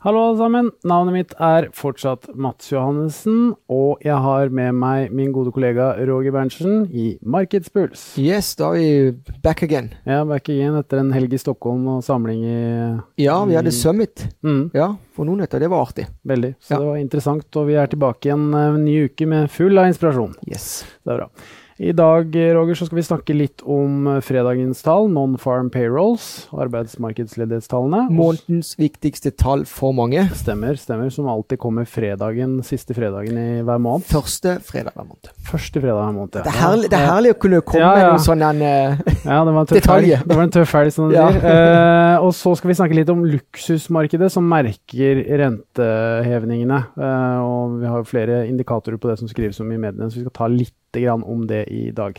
Hallo, alle sammen. Navnet mitt er fortsatt Mats Johannessen, og jeg har med meg min gode kollega Roger Berntsen i Markedspuls. Yes, da er vi back again. Ja, back again etter en helg i Stockholm og samling i Ja, vi hadde Summit. mm, Ja, for noen etter. Det var artig. Veldig. Så Ja. det var interessant, og vi er tilbake igjen en ny uke med full av inspirasjon. Yes. Det er bra. I dag Roger, så skal vi snakke litt om eh, fredagens tall, non-farm payrolls, arbeidsmarkedsledighetstallene. Månedens viktigste tall for mange. Stemmer, stemmer. Som alltid kommer fredagen, siste fredagen i hver måned. Første fredag hver måned. Første fredag hver måned. ja. Det er herlig, det er herlig å kunne komme Ja, med ja. noen sånn en eh, Ja, det var Detaljer. Det var en tøff helg, som du sier. Uh, og så skal vi snakke litt om luksusmarkedet, som merker rentehevningene. Uh, og vi har flere indikatorer på det som skrives om i mediene, så vi skal ta litt grann om det i dag.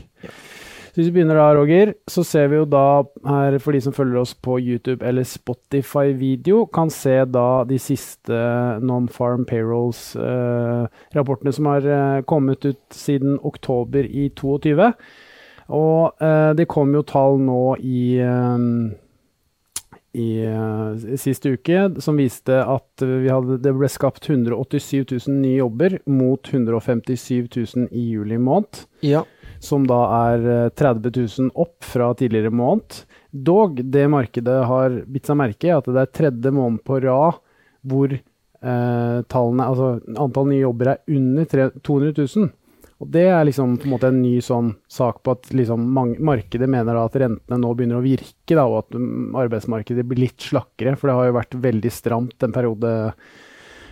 Så hvis vi begynner da, Roger, så ser vi jo da her, for de som følger oss på YouTube eller Spotify-video, kan se da de siste non-farm payrolls-rapportene som har eh, kommet ut siden oktober i 22. Og eh, det kom jo tall nå i eh, i uh, siste uke som viste at vi hadde, det ble skapt 187 000 nye jobber mot 157 000 i juli måned Ja. som da er eh, 30 000 opp fra tidligere måned. Dog, det markedet har bitt seg merke i at det er tredje måned på rad hvor uh, tallene, altså antall nye jobber er under tre- 200 000. Og det er liksom på en måte en ny sånn sak på at liksom markedet mener at rentene nå begynner å virke, da, og at mm, arbeidsmarkedet blir litt slakkere. For det har jo vært veldig stramt en periode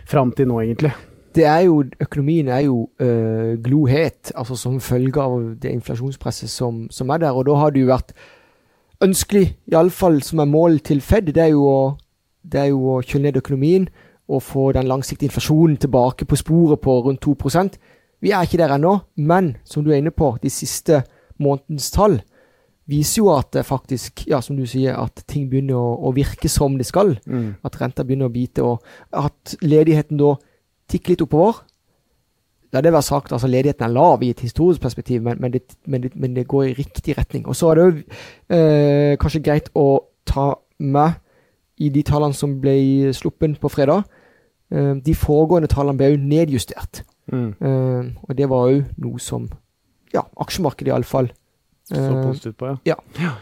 fram til nå, egentlig. Det er jo, økonomien er jo øh, glohet, altså som følge av det inflasjonspresset som, som er der. Og da har det jo vært ønskelig, iallfall som er mål til Fed, det er jo å, det er jo å kjøle ned økonomien og få den langsiktige inflasjonen tilbake på sporet på rundt 2 Vi er ikke der ennå, men som du er inne på, de siste månedens tall viser jo at det faktisk, ja, som du sier, at ting begynner å, å virke som det skal. At renta begynner å bite, og at ledigheten da tikker litt oppover. La det være sagt, altså ledigheten er lav i et historisk perspektiv, men, men, det, men, det, men det går i riktig retning. Og så er det jo eh, kanskje greit å ta med i de tallene som ble sluppet på fredag. Eh, de foregående tallene ble jo nedjustert. Mm. Uh, og det var jo noe som ja, aksjemarkedet iallfall Så eh, positivt på, ja. Ja,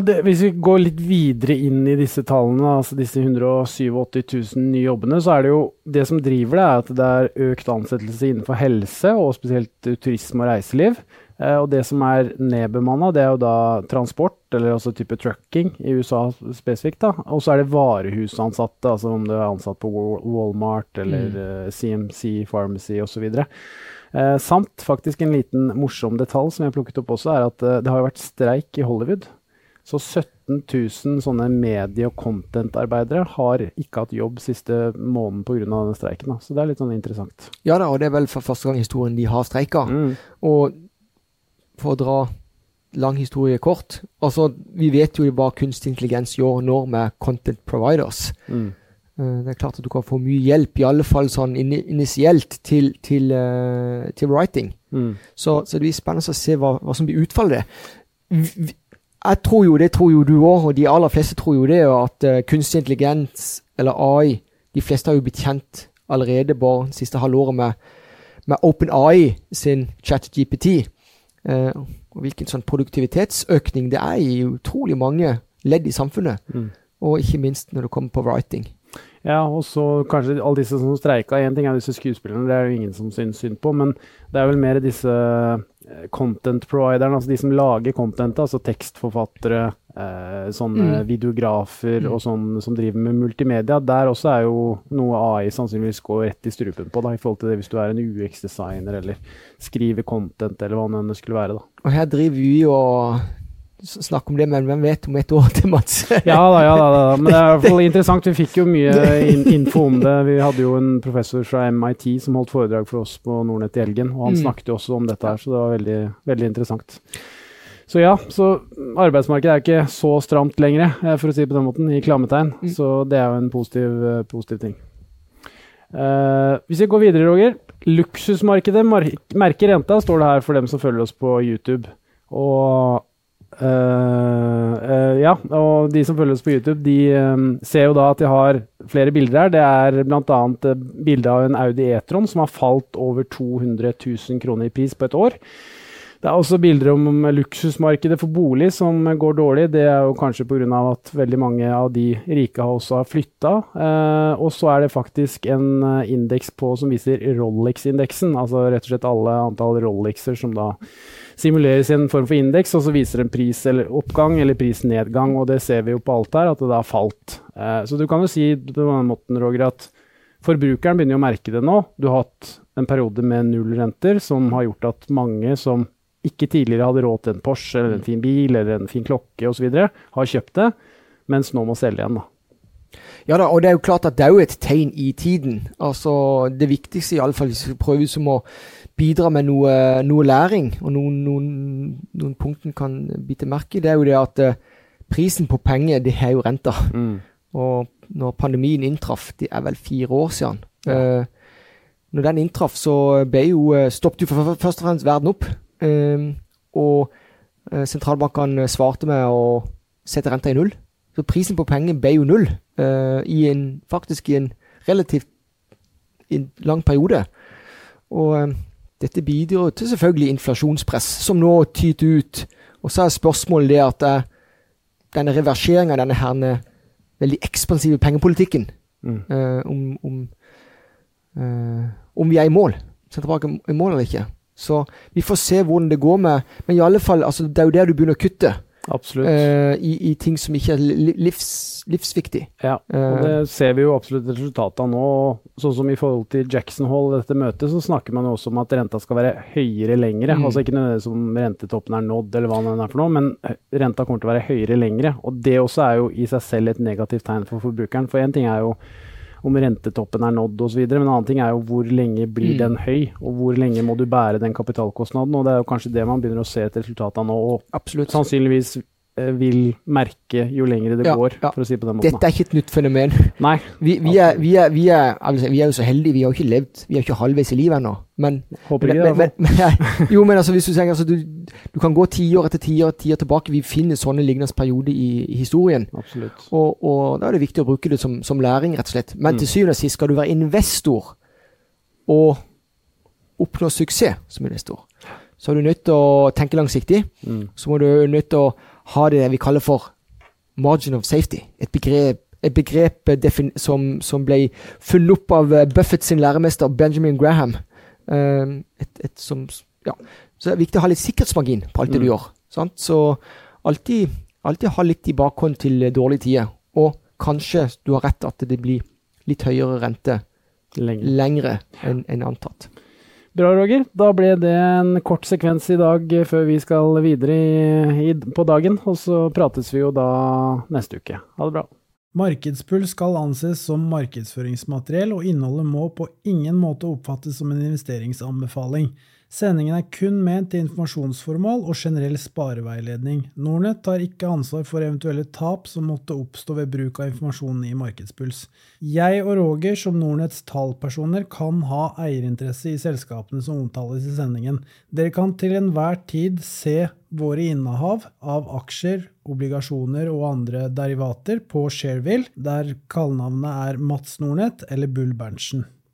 det, hvis vi går litt videre inn i disse tallene, altså disse 187 000 nye jobbene, så er det jo det som driver det, er at det er økt ansettelse innenfor helse, og spesielt eh, turisme og reiseliv. Eh, og det som er nedbemanna, det er jo da transport, eller også type trucking i USA spesifikt. da. Og så er det varehusansatte, altså om du er ansatt på Walmart eller eh, CMC Pharmacy osv. Eh, samt faktisk en liten morsom detalj som jeg plukket opp også, er at eh, det har vært streik i Hollywood. Så 17 000 sånne medie- og content-arbeidere har ikke hatt jobb siste måneden pga. denne streiken. Da. Så det er litt sånn interessant. Ja da, og det er vel for første gang i historien de har streika. Mm. Og for å dra lang historie kort altså Vi vet jo hva kunstig intelligens gjør nå med content providers. Mm. Eh, Det er klart at du kan få mye hjelp, i alle fall sånn initielt, til, til, eh, til writing. Mm. Så, så det blir spennende å se hva, hva som blir utfallet. Jeg tror jo, det tror jo du òg, og de aller fleste tror jo det, at eh, kunstig intelligens, eller AI De fleste har jo blitt kjent allerede bare det siste halvåret med, med OpenAI sin ChatGPT. Eh, og hvilken sånn produktivitetsøkning det er i utrolig mange ledd i samfunnet. Mm. Og ikke minst når det kommer på writing. Ja, og så kanskje alle disse som streika. Én ting er disse skuespillerne, det er jo ingen som syns synd på, men det er vel mer disse content providerne, altså de som lager content, altså tekstforfattere, eh, sånne Mm. videografer Mm. og sånn som driver med multimedia. Der også er jo noe AI sannsynligvis går rett i strupen på, da, i forhold til det hvis du er en UX-designer eller skriver content eller hva det skulle være, da. Og her driver vi og s- snakker om det, men hvem vet om et år til, Mats? Ja da, ja da, da. Men det er i hvert fall interessant. Vi fikk jo mye in info om det. Vi hadde jo en professor fra MIT som holdt foredrag for oss på Nordnett i helgen, og han Mm. snakket jo også om dette her, så det var veldig, veldig interessant. Så ja, så arbeidsmarkedet er ikke så stramt lenger, eh, for å si det på den måten, i klammetegn. Mm. Så det er jo en positiv, eh, positiv ting. Uh, hvis vi går videre, Roger. Luksusmarkedet mar merker renta, står det her for dem som følger oss på YouTube. Og Uh, uh, ja, og de som følger oss på YouTube, de um, ser jo da at de har flere bilder her. Det er bl.a. Uh, bilde av en Audi E-tron som har falt over 200 000 kroner i pris på et år. Det er også bilder om luksusmarkedet for bolig som går dårlig. Det er jo kanskje pga. at veldig mange av de rike også har flytta. Uh, og så er det faktisk en indeks på som viser Rolex-indeksen. Altså rett og slett alle antall Rolexer som da simuleres i en form for indeks, og så viser en pris eller oppgang eller prisnedgang. Og det ser vi jo på alt her, at det har falt. Eh, så du kan jo si på denne måten, Roger, at forbrukeren begynner å merke det nå. Du har hatt en periode med nullrenter som har gjort at mange som ikke tidligere hadde råd til en Porsche eller en fin bil eller en fin klokke osv., har kjøpt det, mens nå må selge igjen. da. Ja da, og det er jo klart at det er jo et tegn i tiden. Altså, Det viktigste, iallfall hvis vi prøver som å bidra med noe, noe læring, og noen, noen, noen punkter kan bite merke i, det er jo det at uh, prisen på penger, det er jo renta. Mm. Og når pandemien inntraff, det er vel fire år siden ja. uh, Når den inntraff, så ble jo, uh, stoppet jo for, først og fremst verden opp. Uh, og eh, sentralbankene svarte med å sette renta i null. Så prisen på penger ble jo null uh, i en, faktisk i en relativt en lang periode. Og uh, dette bidrar til selvfølgelig inflasjonspress, som nå tyter ut. Og så er spørsmålet det at uh, denne reverseringa av denne herne veldig ekspansive pengepolitikken mm. om, om, om, vi er i mål. Sentralbanken er i mål eller ikke. Så vi får se hvordan det går med Men i alle fall, altså, det er jo der du begynner å kutte. Absolutt. Uh, i, i, ting som ikke er livs, livsviktig. Ja, og det eh, ser vi jo absolutt resultatet av nå. Sånn som i forhold til Jackson Hall, dette møtet, så snakker man jo også om at renta skal være høyere lengre. Mm. Altså ikke nødvendigvis om rentetoppen er nådd, eller hva den er for noe, men renta kommer til å være høyere lengre. Og det også er jo i seg selv et negativt tegn for forbrukeren. For én ting er jo om rentetoppen er nådd osv. Men en annen ting er jo hvor lenge blir mm. den høy, og hvor lenge må du bære den kapitalkostnaden. og Det er jo kanskje det man begynner å se et resultat av nå. og Absolutt. Sannsynligvis vil merke jo lengre det ja, går, ja. for å si på den måten. Dette er ikke et nytt fenomen. Nei. Vi, vi, er, vi, er, vi, er, altså, vi, er, jo så heldige, vi har jo ikke levd Vi er ikke halvveis i livet ennå. Men, Håper ikke men, men, men, Jo, men altså, hvis du tenker altså, du, du kan gå tiår etter tiår tiår tilbake. Vi finner sånne lignende perioder i, i, historien. Absolutt. Og, og, da er det viktig å bruke det som, som læring, rett og slett. Men mm. til syvende og sist skal du være investor og oppnå suksess som investor. Så er du nødt til å tenke langsiktig. Mm. Så må du nødt til å har det vi kaller for margin of safety. Et begrep, et begrep eh, som, som, ble funnet opp av eh, Buffett sin læremester Benjamin Graham. Um, et, et som, ja. Så det er viktig å ha litt sikkerhetsmargin på alt det du mm. gjør. Sant? Så alltid, alltid ha litt i bakhånd til dårlige tider. Og kanskje du har rett at det blir litt høyere rente lengre, lengre enn en antatt. Bra, Roger. Da ble det en kort sekvens i dag før vi skal videre i, i, på dagen. Og så prates vi jo da neste uke. Ha det bra. Markedspuls skal anses som markedsføringsmateriell, og innholdet må på ingen måte oppfattes som en investeringsanbefaling. Sendingen er kun ment til informasjonsformål og generell spareveiledning. Nordnett tar ikke ansvar for eventuelle tap som måtte oppstå ved bruk av informasjonen i Markedspuls. Jeg og Roger som Nordnetts tallpersoner kan ha eierinteresse i selskapene som omtales i sendingen. Dere kan til enhver tid se våre innehav av aksjer, obligasjoner og andre derivater på Shareville, der kallenavnet er Mats Nordnett eller Bull Berntsen.